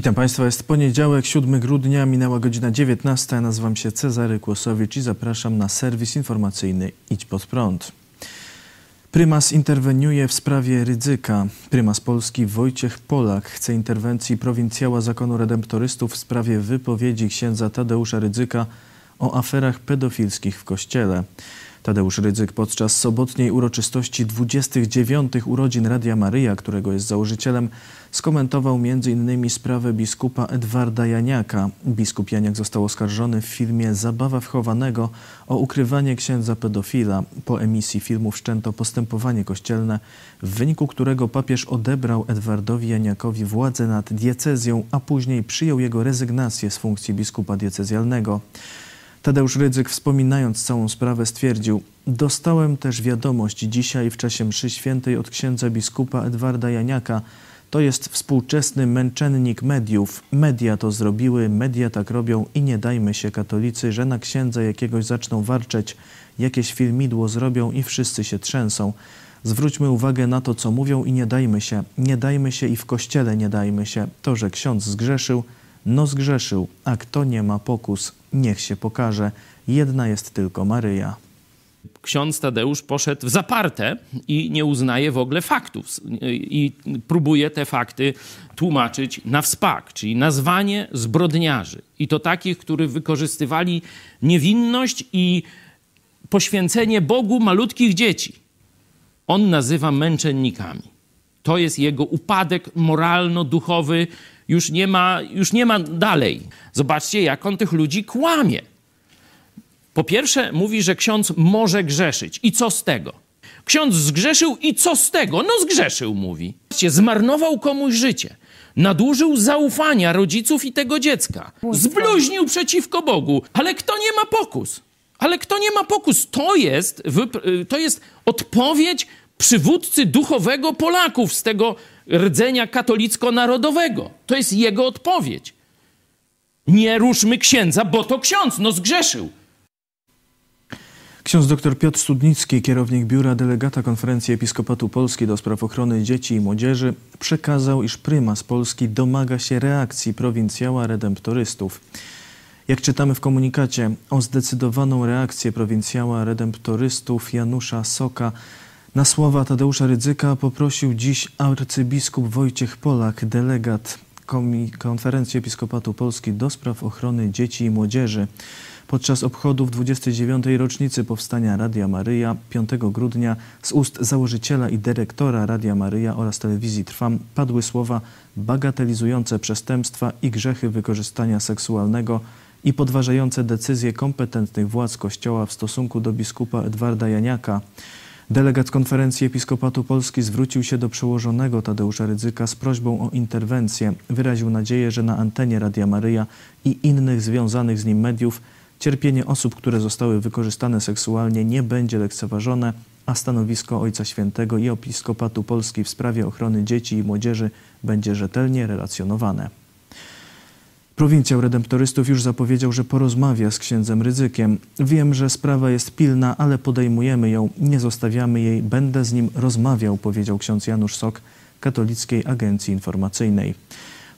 Witam Państwa, jest poniedziałek, 7 grudnia, minęła godzina 19. Nazywam się Cezary Kłosowicz i zapraszam na serwis informacyjny Idź Pod Prąd. Prymas interweniuje w sprawie ryzyka. Prymas Polski Wojciech Polak chce interwencji prowincjała zakonu redemptorystów w sprawie wypowiedzi księdza Tadeusza Rydzyka o aferach pedofilskich w kościele. Tadeusz Rydzyk podczas sobotniej uroczystości 29. urodzin Radia Maryja, którego jest założycielem, skomentował m.in. sprawę biskupa Edwarda Janiaka. Biskup Janiak został oskarżony w filmie Zabawa wchowanego o ukrywanie księdza pedofila. Po emisji filmu wszczęto postępowanie kościelne, w wyniku którego papież odebrał Edwardowi Janiakowi władzę nad diecezją, a później przyjął jego rezygnację z funkcji biskupa diecezjalnego. Tadeusz Rydzyk wspominając całą sprawę stwierdził Dostałem też wiadomość dzisiaj w czasie mszy świętej od księdza biskupa Edwarda Janiaka. To jest współczesny męczennik mediów. Media to zrobiły, media tak robią i nie dajmy się katolicy, że na księdza jakiegoś zaczną warczeć, jakieś filmidło zrobią i wszyscy się trzęsą. Zwróćmy uwagę na to, co mówią i nie dajmy się. Nie dajmy się i w kościele nie dajmy się. To, że ksiądz zgrzeszył, no zgrzeszył, a kto nie ma pokus, niech się pokaże. Jedna jest tylko Maryja. Ksiądz Tadeusz poszedł w zaparte i nie uznaje w ogóle faktów. I próbuje te fakty tłumaczyć na wspak, czyli nazwanie zbrodniarzy. I to takich, których wykorzystywali niewinność i poświęcenie Bogu malutkich dzieci. On nazywa męczennikami. To jest jego upadek moralno-duchowy, już nie ma, już nie ma dalej. Zobaczcie, jak on tych ludzi kłamie. Po pierwsze, mówi, że ksiądz może grzeszyć. I co z tego? Ksiądz zgrzeszył i co z tego? No zgrzeszył, mówi. Zmarnował komuś życie. Nadużył zaufania rodziców i tego dziecka. Zbluźnił przeciwko Bogu. Ale kto nie ma pokus? Ale kto nie ma pokus? To jest, to jest odpowiedź przywódcy duchowego Polaków z tego rdzenia katolicko-narodowego. To jest jego odpowiedź. Nie ruszmy księdza, bo to ksiądz, no zgrzeszył. Ksiądz dr Piotr Studnicki, kierownik biura delegata Konferencji Episkopatu Polski do spraw ochrony dzieci i młodzieży, przekazał, iż prymas Polski domaga się reakcji prowincjała redemptorystów. Jak czytamy w komunikacie, o zdecydowaną reakcję prowincjała redemptorystów Janusza Soka na słowa Tadeusza Rydzyka poprosił dziś arcybiskup Wojciech Polak, delegat Konferencji Episkopatu Polski do spraw ochrony dzieci i młodzieży. Podczas obchodów 29. rocznicy powstania Radia Maryja 5 grudnia z ust założyciela i dyrektora Radia Maryja oraz telewizji Trwam padły słowa bagatelizujące przestępstwa i grzechy wykorzystania seksualnego i podważające decyzje kompetentnych władz Kościoła w stosunku do biskupa Edwarda Janiaka. Delegat Konferencji Episkopatu Polski zwrócił się do przełożonego Tadeusza Rydzyka z prośbą o interwencję. Wyraził nadzieję, że na antenie Radia Maryja i innych związanych z nim mediów cierpienie osób, które zostały wykorzystane seksualnie nie będzie lekceważone, a stanowisko Ojca Świętego i Episkopatu Polski w sprawie ochrony dzieci i młodzieży będzie rzetelnie relacjonowane. Prowincjał Redemptorystów już zapowiedział, że porozmawia z księdzem Ryzykiem. Wiem, że sprawa jest pilna, ale podejmujemy ją, nie zostawiamy jej, będę z nim rozmawiał, powiedział ksiądz Janusz Sok Katolickiej Agencji Informacyjnej.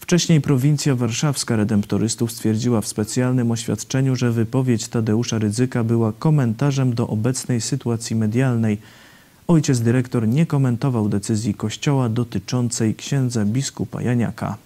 Wcześniej prowincja warszawska redemptorystów stwierdziła w specjalnym oświadczeniu, że wypowiedź Tadeusza Rydzyka była komentarzem do obecnej sytuacji medialnej. Ojciec dyrektor nie komentował decyzji Kościoła dotyczącej księdza biskupa Janiaka.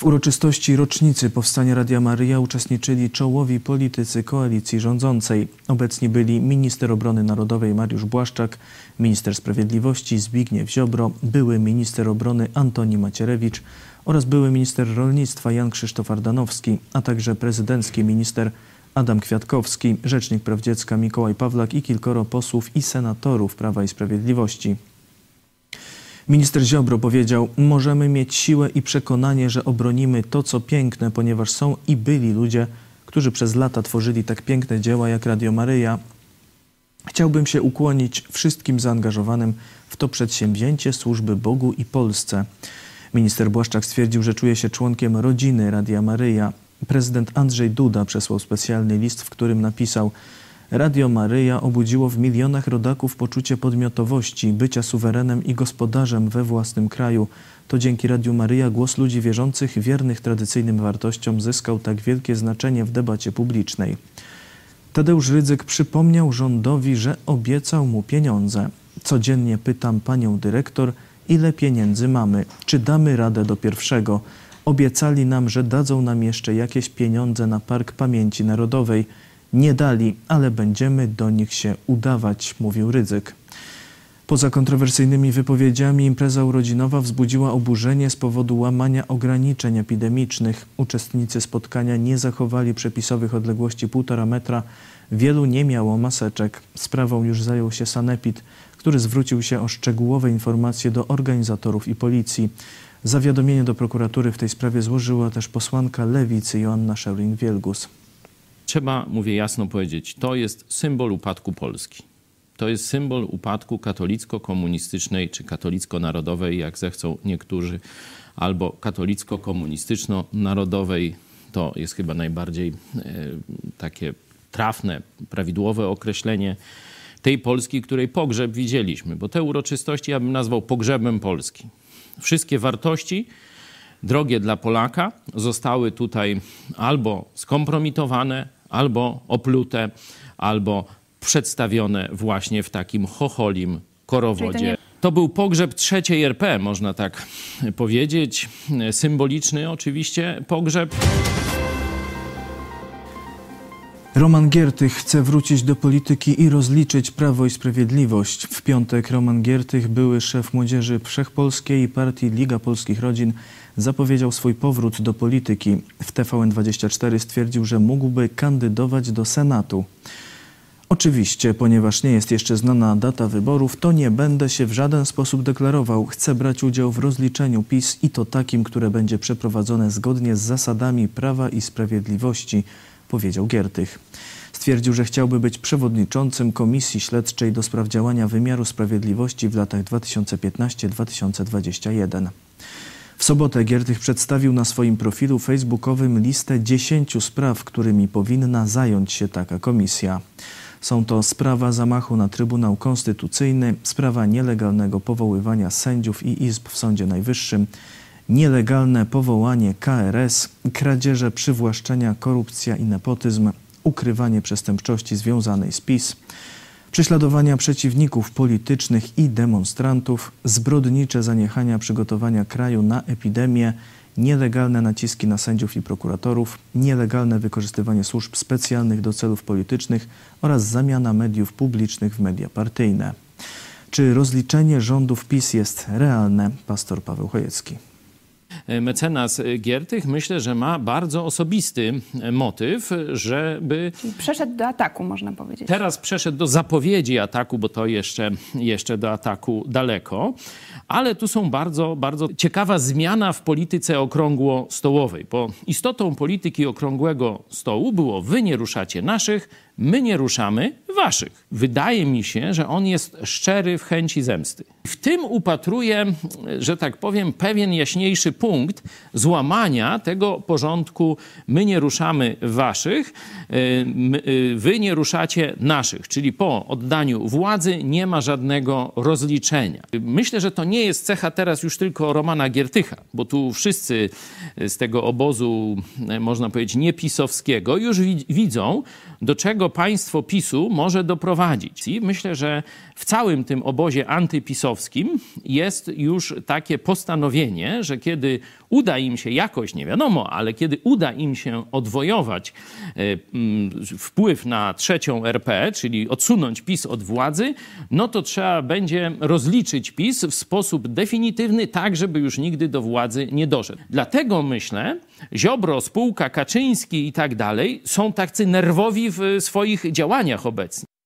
W uroczystości rocznicy powstania Radia Maryja uczestniczyli czołowi politycy koalicji rządzącej. Obecni byli minister obrony narodowej Mariusz Błaszczak, minister sprawiedliwości Zbigniew Ziobro, były minister obrony Antoni Macierewicz oraz były minister rolnictwa Jan Krzysztof Ardanowski, a także prezydencki minister Adam Kwiatkowski, rzecznik praw dziecka Mikołaj Pawlak i kilkoro posłów i senatorów Prawa i Sprawiedliwości. Minister Ziobro powiedział: Możemy mieć siłę i przekonanie, że obronimy to, co piękne, ponieważ są i byli ludzie, którzy przez lata tworzyli tak piękne dzieła jak Radio Maryja. Chciałbym się ukłonić wszystkim zaangażowanym w to przedsięwzięcie służby Bogu i Polsce. Minister Błaszczak stwierdził, że czuje się członkiem rodziny Radia Maryja. Prezydent Andrzej Duda przesłał specjalny list, w którym napisał: Radio Maryja obudziło w milionach rodaków poczucie podmiotowości, bycia suwerenem i gospodarzem we własnym kraju. To dzięki Radiu Maryja głos ludzi wierzących, wiernych tradycyjnym wartościom zyskał tak wielkie znaczenie w debacie publicznej. Tadeusz Rydzyk przypomniał rządowi, że obiecał mu pieniądze. Codziennie pytam panią dyrektor, ile pieniędzy mamy, czy damy radę do pierwszego. Obiecali nam, że dadzą nam jeszcze jakieś pieniądze na Park Pamięci Narodowej. Nie dali, ale będziemy do nich się udawać, mówił Rydzyk. Poza kontrowersyjnymi wypowiedziami impreza urodzinowa wzbudziła oburzenie z powodu łamania ograniczeń epidemicznych. Uczestnicy spotkania nie zachowali przepisowych odległości 1,5 metra. Wielu nie miało maseczek. Sprawą już zajął się Sanepid, który zwrócił się o szczegółowe informacje do organizatorów i policji. Zawiadomienie do prokuratury w tej sprawie złożyła też posłanka Lewicy Joanna Szeurin-Wielgus. Trzeba, mówię jasno powiedzieć, to jest symbol upadku Polski. To jest symbol upadku katolicko-komunistycznej czy katolicko-narodowej, jak zechcą niektórzy, albo katolicko-komunistyczno-narodowej. To jest chyba najbardziej e, takie trafne, prawidłowe określenie tej Polski, której pogrzeb widzieliśmy, bo te uroczystości ja bym nazwał pogrzebem Polski. Wszystkie wartości drogie dla Polaka zostały tutaj albo skompromitowane, albo oplute, albo przedstawione właśnie w takim chocholim korowodzie. To był pogrzeb trzeciej RP, można tak powiedzieć. Symboliczny oczywiście pogrzeb. Roman Giertych chce wrócić do polityki i rozliczyć Prawo i Sprawiedliwość. W piątek Roman Giertych, były szef młodzieży wszechpolskiej i partii Liga Polskich Rodzin, zapowiedział swój powrót do polityki. W TVN24 stwierdził, że mógłby kandydować do Senatu. Oczywiście, ponieważ nie jest jeszcze znana data wyborów, to nie będę się w żaden sposób deklarował. Chcę brać udział w rozliczeniu PiS i to takim, które będzie przeprowadzone zgodnie z zasadami prawa i sprawiedliwości, powiedział Giertych. Stwierdził, że chciałby być przewodniczącym Komisji Śledczej do spraw działania wymiaru sprawiedliwości w latach 2015-2021. W sobotę Giertych przedstawił na swoim profilu facebookowym listę 10 spraw, którymi powinna zająć się taka komisja. Są to sprawa zamachu na Trybunał Konstytucyjny, sprawa nielegalnego powoływania sędziów i izb w Sądzie Najwyższym, nielegalne powołanie KRS, kradzieże przywłaszczenia, korupcja i nepotyzm, ukrywanie przestępczości związanej z PiS, prześladowania przeciwników politycznych i demonstrantów, zbrodnicze zaniechania przygotowania kraju na epidemię, nielegalne naciski na sędziów i prokuratorów, nielegalne wykorzystywanie służb specjalnych do celów politycznych oraz zamiana mediów publicznych w media partyjne. Czy rozliczenie rządów PiS jest realne? Pastor Paweł Chojecki mecenas Giertych, myślę, że ma bardzo osobisty motyw, żeby... Czyli przeszedł do ataku, można powiedzieć. Teraz przeszedł do zapowiedzi ataku, bo to jeszcze, jeszcze do ataku daleko. Ale tu są bardzo, bardzo ciekawa zmiana w polityce okrągło-stołowej, bo istotą polityki okrągłego stołu było wy nie ruszacie naszych, my nie ruszamy waszych. Wydaje mi się, że on jest szczery w chęci zemsty. W tym upatruję, że tak powiem, pewien jaśniejszy punkt złamania tego porządku my nie ruszamy waszych, y, y, wy nie ruszacie naszych, czyli po oddaniu władzy nie ma żadnego rozliczenia. Myślę, że to nie jest cecha teraz już tylko Romana Giertycha, bo tu wszyscy z tego obozu, można powiedzieć, niepisowskiego już widzą, do czego państwo PiSu może doprowadzić. I myślę, że w całym tym obozie antypisowskim jest już takie postanowienie, że kiedy uda im się jakoś, nie wiadomo, ale kiedy uda im się odwojować e, mm, wpływ na trzecią RP, czyli odsunąć PiS od władzy, no to trzeba będzie rozliczyć PiS w sposób definitywny, tak żeby już nigdy do władzy nie doszedł. Dlatego myślę, Ziobro, spółka, Kaczyński i tak dalej są tacy nerwowi w swoich działaniach obecnie.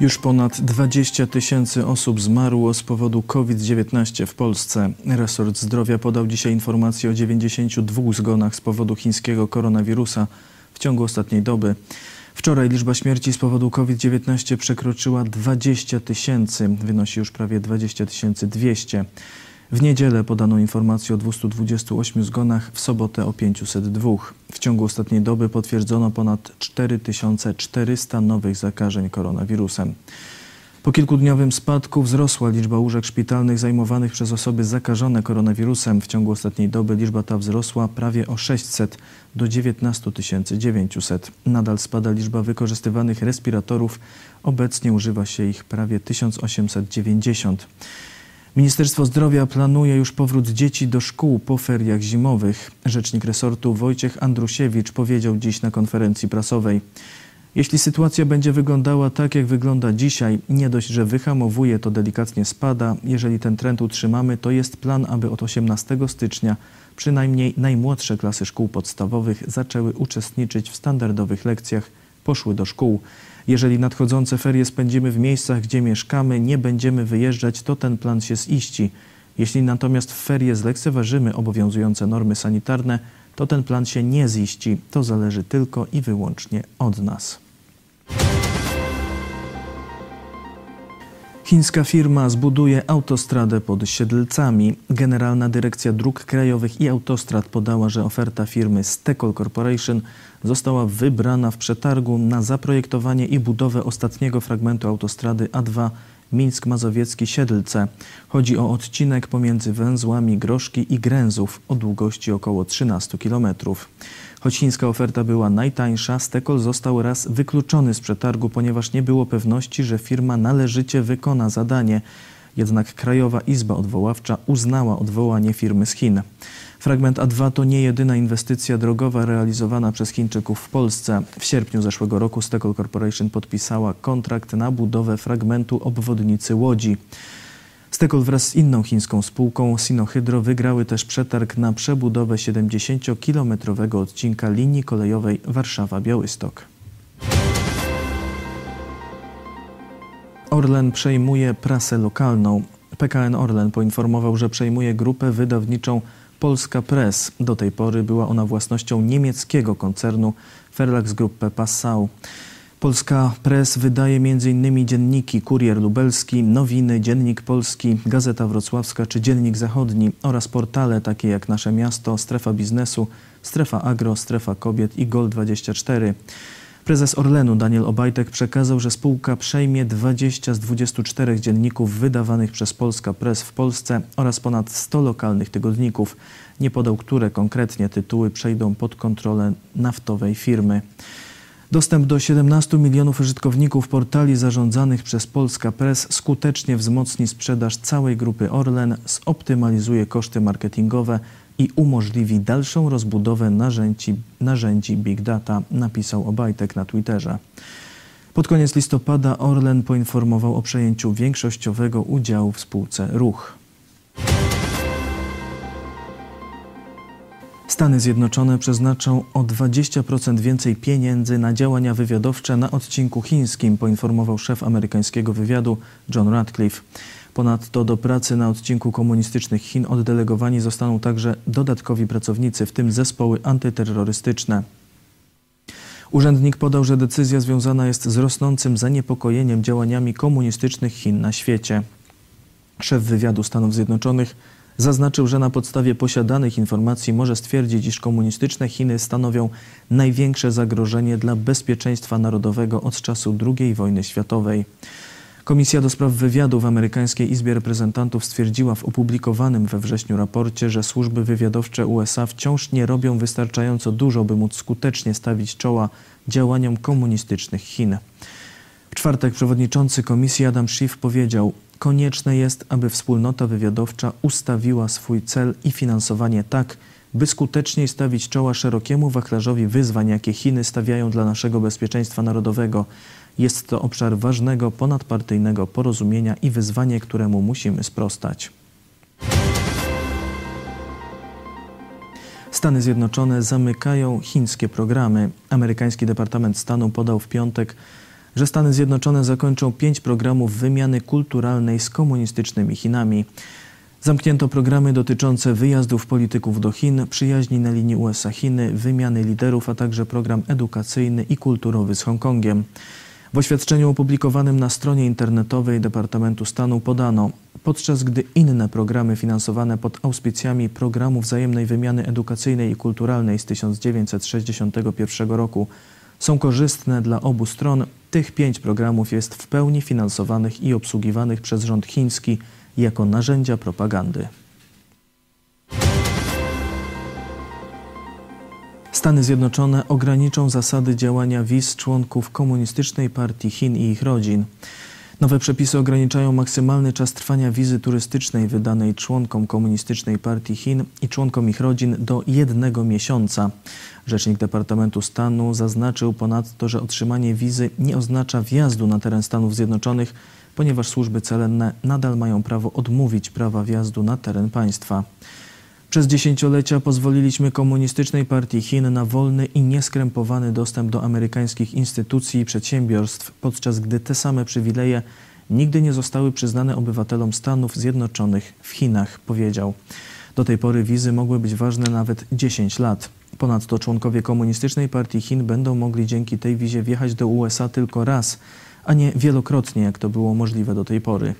Już ponad 20 tysięcy osób zmarło z powodu COVID-19 w Polsce. Resort Zdrowia podał dzisiaj informację o 92 zgonach z powodu chińskiego koronawirusa w ciągu ostatniej doby. Wczoraj liczba śmierci z powodu COVID-19 przekroczyła 20 tysięcy, wynosi już prawie 20 200. W niedzielę podano informację o 228 zgonach, w sobotę o 502. W ciągu ostatniej doby potwierdzono ponad 4400 nowych zakażeń koronawirusem. Po kilkudniowym spadku wzrosła liczba łóżek szpitalnych zajmowanych przez osoby zakażone koronawirusem. W ciągu ostatniej doby liczba ta wzrosła prawie o 600 do 19 900. Nadal spada liczba wykorzystywanych respiratorów. Obecnie używa się ich prawie 1890. Ministerstwo Zdrowia planuje już powrót dzieci do szkół po feriach zimowych. Rzecznik resortu Wojciech Andrusiewicz powiedział dziś na konferencji prasowej. Jeśli sytuacja będzie wyglądała tak, jak wygląda dzisiaj, nie dość, że wyhamowuje, to delikatnie spada. Jeżeli ten trend utrzymamy, to jest plan, aby od 18 stycznia przynajmniej najmłodsze klasy szkół podstawowych zaczęły uczestniczyć w standardowych lekcjach, poszły do szkół. Jeżeli nadchodzące ferie spędzimy w miejscach, gdzie mieszkamy, nie będziemy wyjeżdżać, to ten plan się ziści. Jeśli natomiast w ferie zlekceważymy obowiązujące normy sanitarne, to ten plan się nie ziści. To zależy tylko i wyłącznie od nas. Chińska firma zbuduje autostradę pod Siedlcami. Generalna Dyrekcja Dróg Krajowych i Autostrad podała, że oferta firmy Stekol Corporation została wybrana w przetargu na zaprojektowanie i budowę ostatniego fragmentu autostrady A2 Mińsk Mazowiecki-Siedlce. Chodzi o odcinek pomiędzy węzłami Groszki i Gręzów o długości około 13 km. Choć chińska oferta była najtańsza, Stekol został raz wykluczony z przetargu, ponieważ nie było pewności, że firma należycie wykona zadanie. Jednak Krajowa Izba Odwoławcza uznała odwołanie firmy z Chin. Fragment A2 to nie jedyna inwestycja drogowa realizowana przez Chińczyków w Polsce. W sierpniu zeszłego roku Stekol Corporation podpisała kontrakt na budowę fragmentu obwodnicy Łodzi. Stekol wraz z inną chińską spółką Sinohydro wygrały też przetarg na przebudowę 70-kilometrowego odcinka linii kolejowej Warszawa-Białystok. Orlen przejmuje prasę lokalną. PKN Orlen poinformował, że przejmuje grupę wydawniczą Polska Press. Do tej pory była ona własnością niemieckiego koncernu Verlags Gruppe Passau. Polska Press wydaje m.in. dzienniki Kurier Lubelski, Nowiny, Dziennik Polski, Gazeta Wrocławska czy Dziennik Zachodni oraz portale takie jak Nasze Miasto, Strefa Biznesu, Strefa Agro, Strefa Kobiet i Gol24. Prezes Orlenu Daniel Obajtek przekazał, że spółka przejmie 20 z 24 dzienników wydawanych przez Polska Press w Polsce oraz ponad 100 lokalnych tygodników. Nie podał, które konkretnie tytuły przejdą pod kontrolę naftowej firmy. Dostęp do 17 milionów użytkowników portali zarządzanych przez Polska Press skutecznie wzmocni sprzedaż całej grupy Orlen, zoptymalizuje koszty marketingowe i umożliwi dalszą rozbudowę narzędzi, narzędzi Big Data, napisał Obajtek na Twitterze. Pod koniec listopada Orlen poinformował o przejęciu większościowego udziału w spółce Ruch. Stany Zjednoczone przeznaczą o 20% więcej pieniędzy na działania wywiadowcze na odcinku chińskim, poinformował szef amerykańskiego wywiadu John Radcliffe. Ponadto do pracy na odcinku komunistycznych Chin oddelegowani zostaną także dodatkowi pracownicy, w tym zespoły antyterrorystyczne. Urzędnik podał, że decyzja związana jest z rosnącym zaniepokojeniem działaniami komunistycznych Chin na świecie. Szef wywiadu Stanów Zjednoczonych zaznaczył, że na podstawie posiadanych informacji może stwierdzić, iż komunistyczne Chiny stanowią największe zagrożenie dla bezpieczeństwa narodowego od czasu II wojny światowej. Komisja do spraw wywiadu w amerykańskiej Izbie Reprezentantów stwierdziła w opublikowanym we wrześniu raporcie, że służby wywiadowcze USA wciąż nie robią wystarczająco dużo, by móc skutecznie stawić czoła działaniom komunistycznych Chin. W czwartek przewodniczący komisji Adam Schiff powiedział: Konieczne jest, aby wspólnota wywiadowcza ustawiła swój cel i finansowanie tak, by skuteczniej stawić czoła szerokiemu wachlarzowi wyzwań, jakie Chiny stawiają dla naszego bezpieczeństwa narodowego. Jest to obszar ważnego, ponadpartyjnego porozumienia i wyzwanie, któremu musimy sprostać. Stany Zjednoczone zamykają chińskie programy. Amerykański Departament Stanu podał w piątek, że Stany Zjednoczone zakończą pięć programów wymiany kulturalnej z komunistycznymi Chinami. Zamknięto programy dotyczące wyjazdów polityków do Chin, przyjaźni na linii USA-Chiny, wymiany liderów, a także program edukacyjny i kulturowy z Hongkongiem. W oświadczeniu opublikowanym na stronie internetowej Departamentu Stanu podano, podczas gdy inne programy finansowane pod auspicjami programu wzajemnej wymiany edukacyjnej i kulturalnej z 1961 roku są korzystne dla obu stron, tych pięć programów jest w pełni finansowanych i obsługiwanych przez rząd chiński jako narzędzia propagandy. Stany Zjednoczone ograniczą zasady działania wiz członków Komunistycznej Partii Chin i ich rodzin. Nowe przepisy ograniczają maksymalny czas trwania wizy turystycznej wydanej członkom Komunistycznej Partii Chin i członkom ich rodzin do jednego miesiąca. Rzecznik Departamentu Stanu zaznaczył ponadto, że otrzymanie wizy nie oznacza wjazdu na teren Stanów Zjednoczonych, ponieważ służby celenne nadal mają prawo odmówić prawa wjazdu na teren państwa. Przez dziesięciolecia pozwoliliśmy Komunistycznej Partii Chin na wolny i nieskrępowany dostęp do amerykańskich instytucji i przedsiębiorstw, podczas gdy te same przywileje nigdy nie zostały przyznane obywatelom Stanów Zjednoczonych w Chinach, powiedział. Do tej pory wizy mogły być ważne nawet 10 lat. Ponadto członkowie Komunistycznej Partii Chin będą mogli dzięki tej wizie wjechać do USA tylko raz, a nie wielokrotnie, jak to było możliwe do tej pory.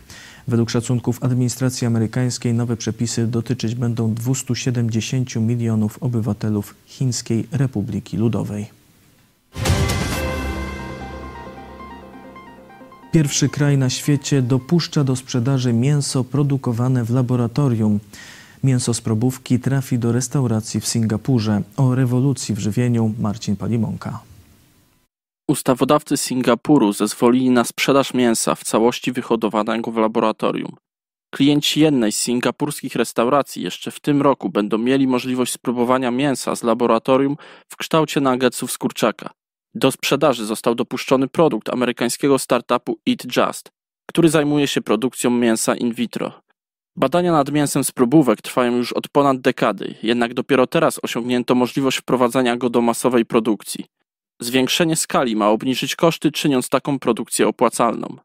Według szacunków administracji amerykańskiej nowe przepisy dotyczyć będą 270 milionów obywatelów Chińskiej Republiki Ludowej. Pierwszy kraj na świecie dopuszcza do sprzedaży mięso produkowane w laboratorium. Mięso z probówki trafi do restauracji w Singapurze. O rewolucji w żywieniu Marcin Palimonka. Ustawodawcy Singapuru zezwolili na sprzedaż mięsa w całości wyhodowanego w laboratorium. Klienci jednej z singapurskich restauracji jeszcze w tym roku będą mieli możliwość spróbowania mięsa z laboratorium w kształcie nuggetsów z kurczaka. Do sprzedaży został dopuszczony produkt amerykańskiego startupu Eat Just, który zajmuje się produkcją mięsa in vitro. Badania nad mięsem z probówek trwają już od ponad dekady, jednak dopiero teraz osiągnięto możliwość wprowadzania go do masowej produkcji. Zwiększenie skali ma obniżyć koszty, czyniąc taką produkcję opłacalną.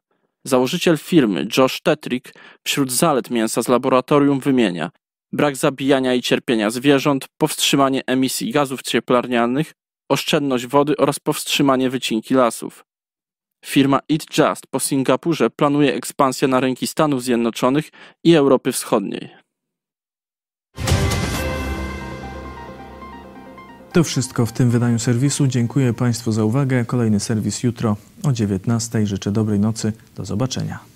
Założyciel firmy Josh Tetrick wśród zalet mięsa z laboratorium wymienia brak zabijania i cierpienia zwierząt, powstrzymanie emisji gazów cieplarnianych, oszczędność wody oraz powstrzymanie wycinki lasów. Firma Eat Just po Singapurze planuje ekspansję na rynki Stanów Zjednoczonych i Europy Wschodniej. To wszystko w tym wydaniu serwisu. Dziękuję Państwu za uwagę. Kolejny serwis jutro o 19:00. Życzę dobrej nocy. Do zobaczenia.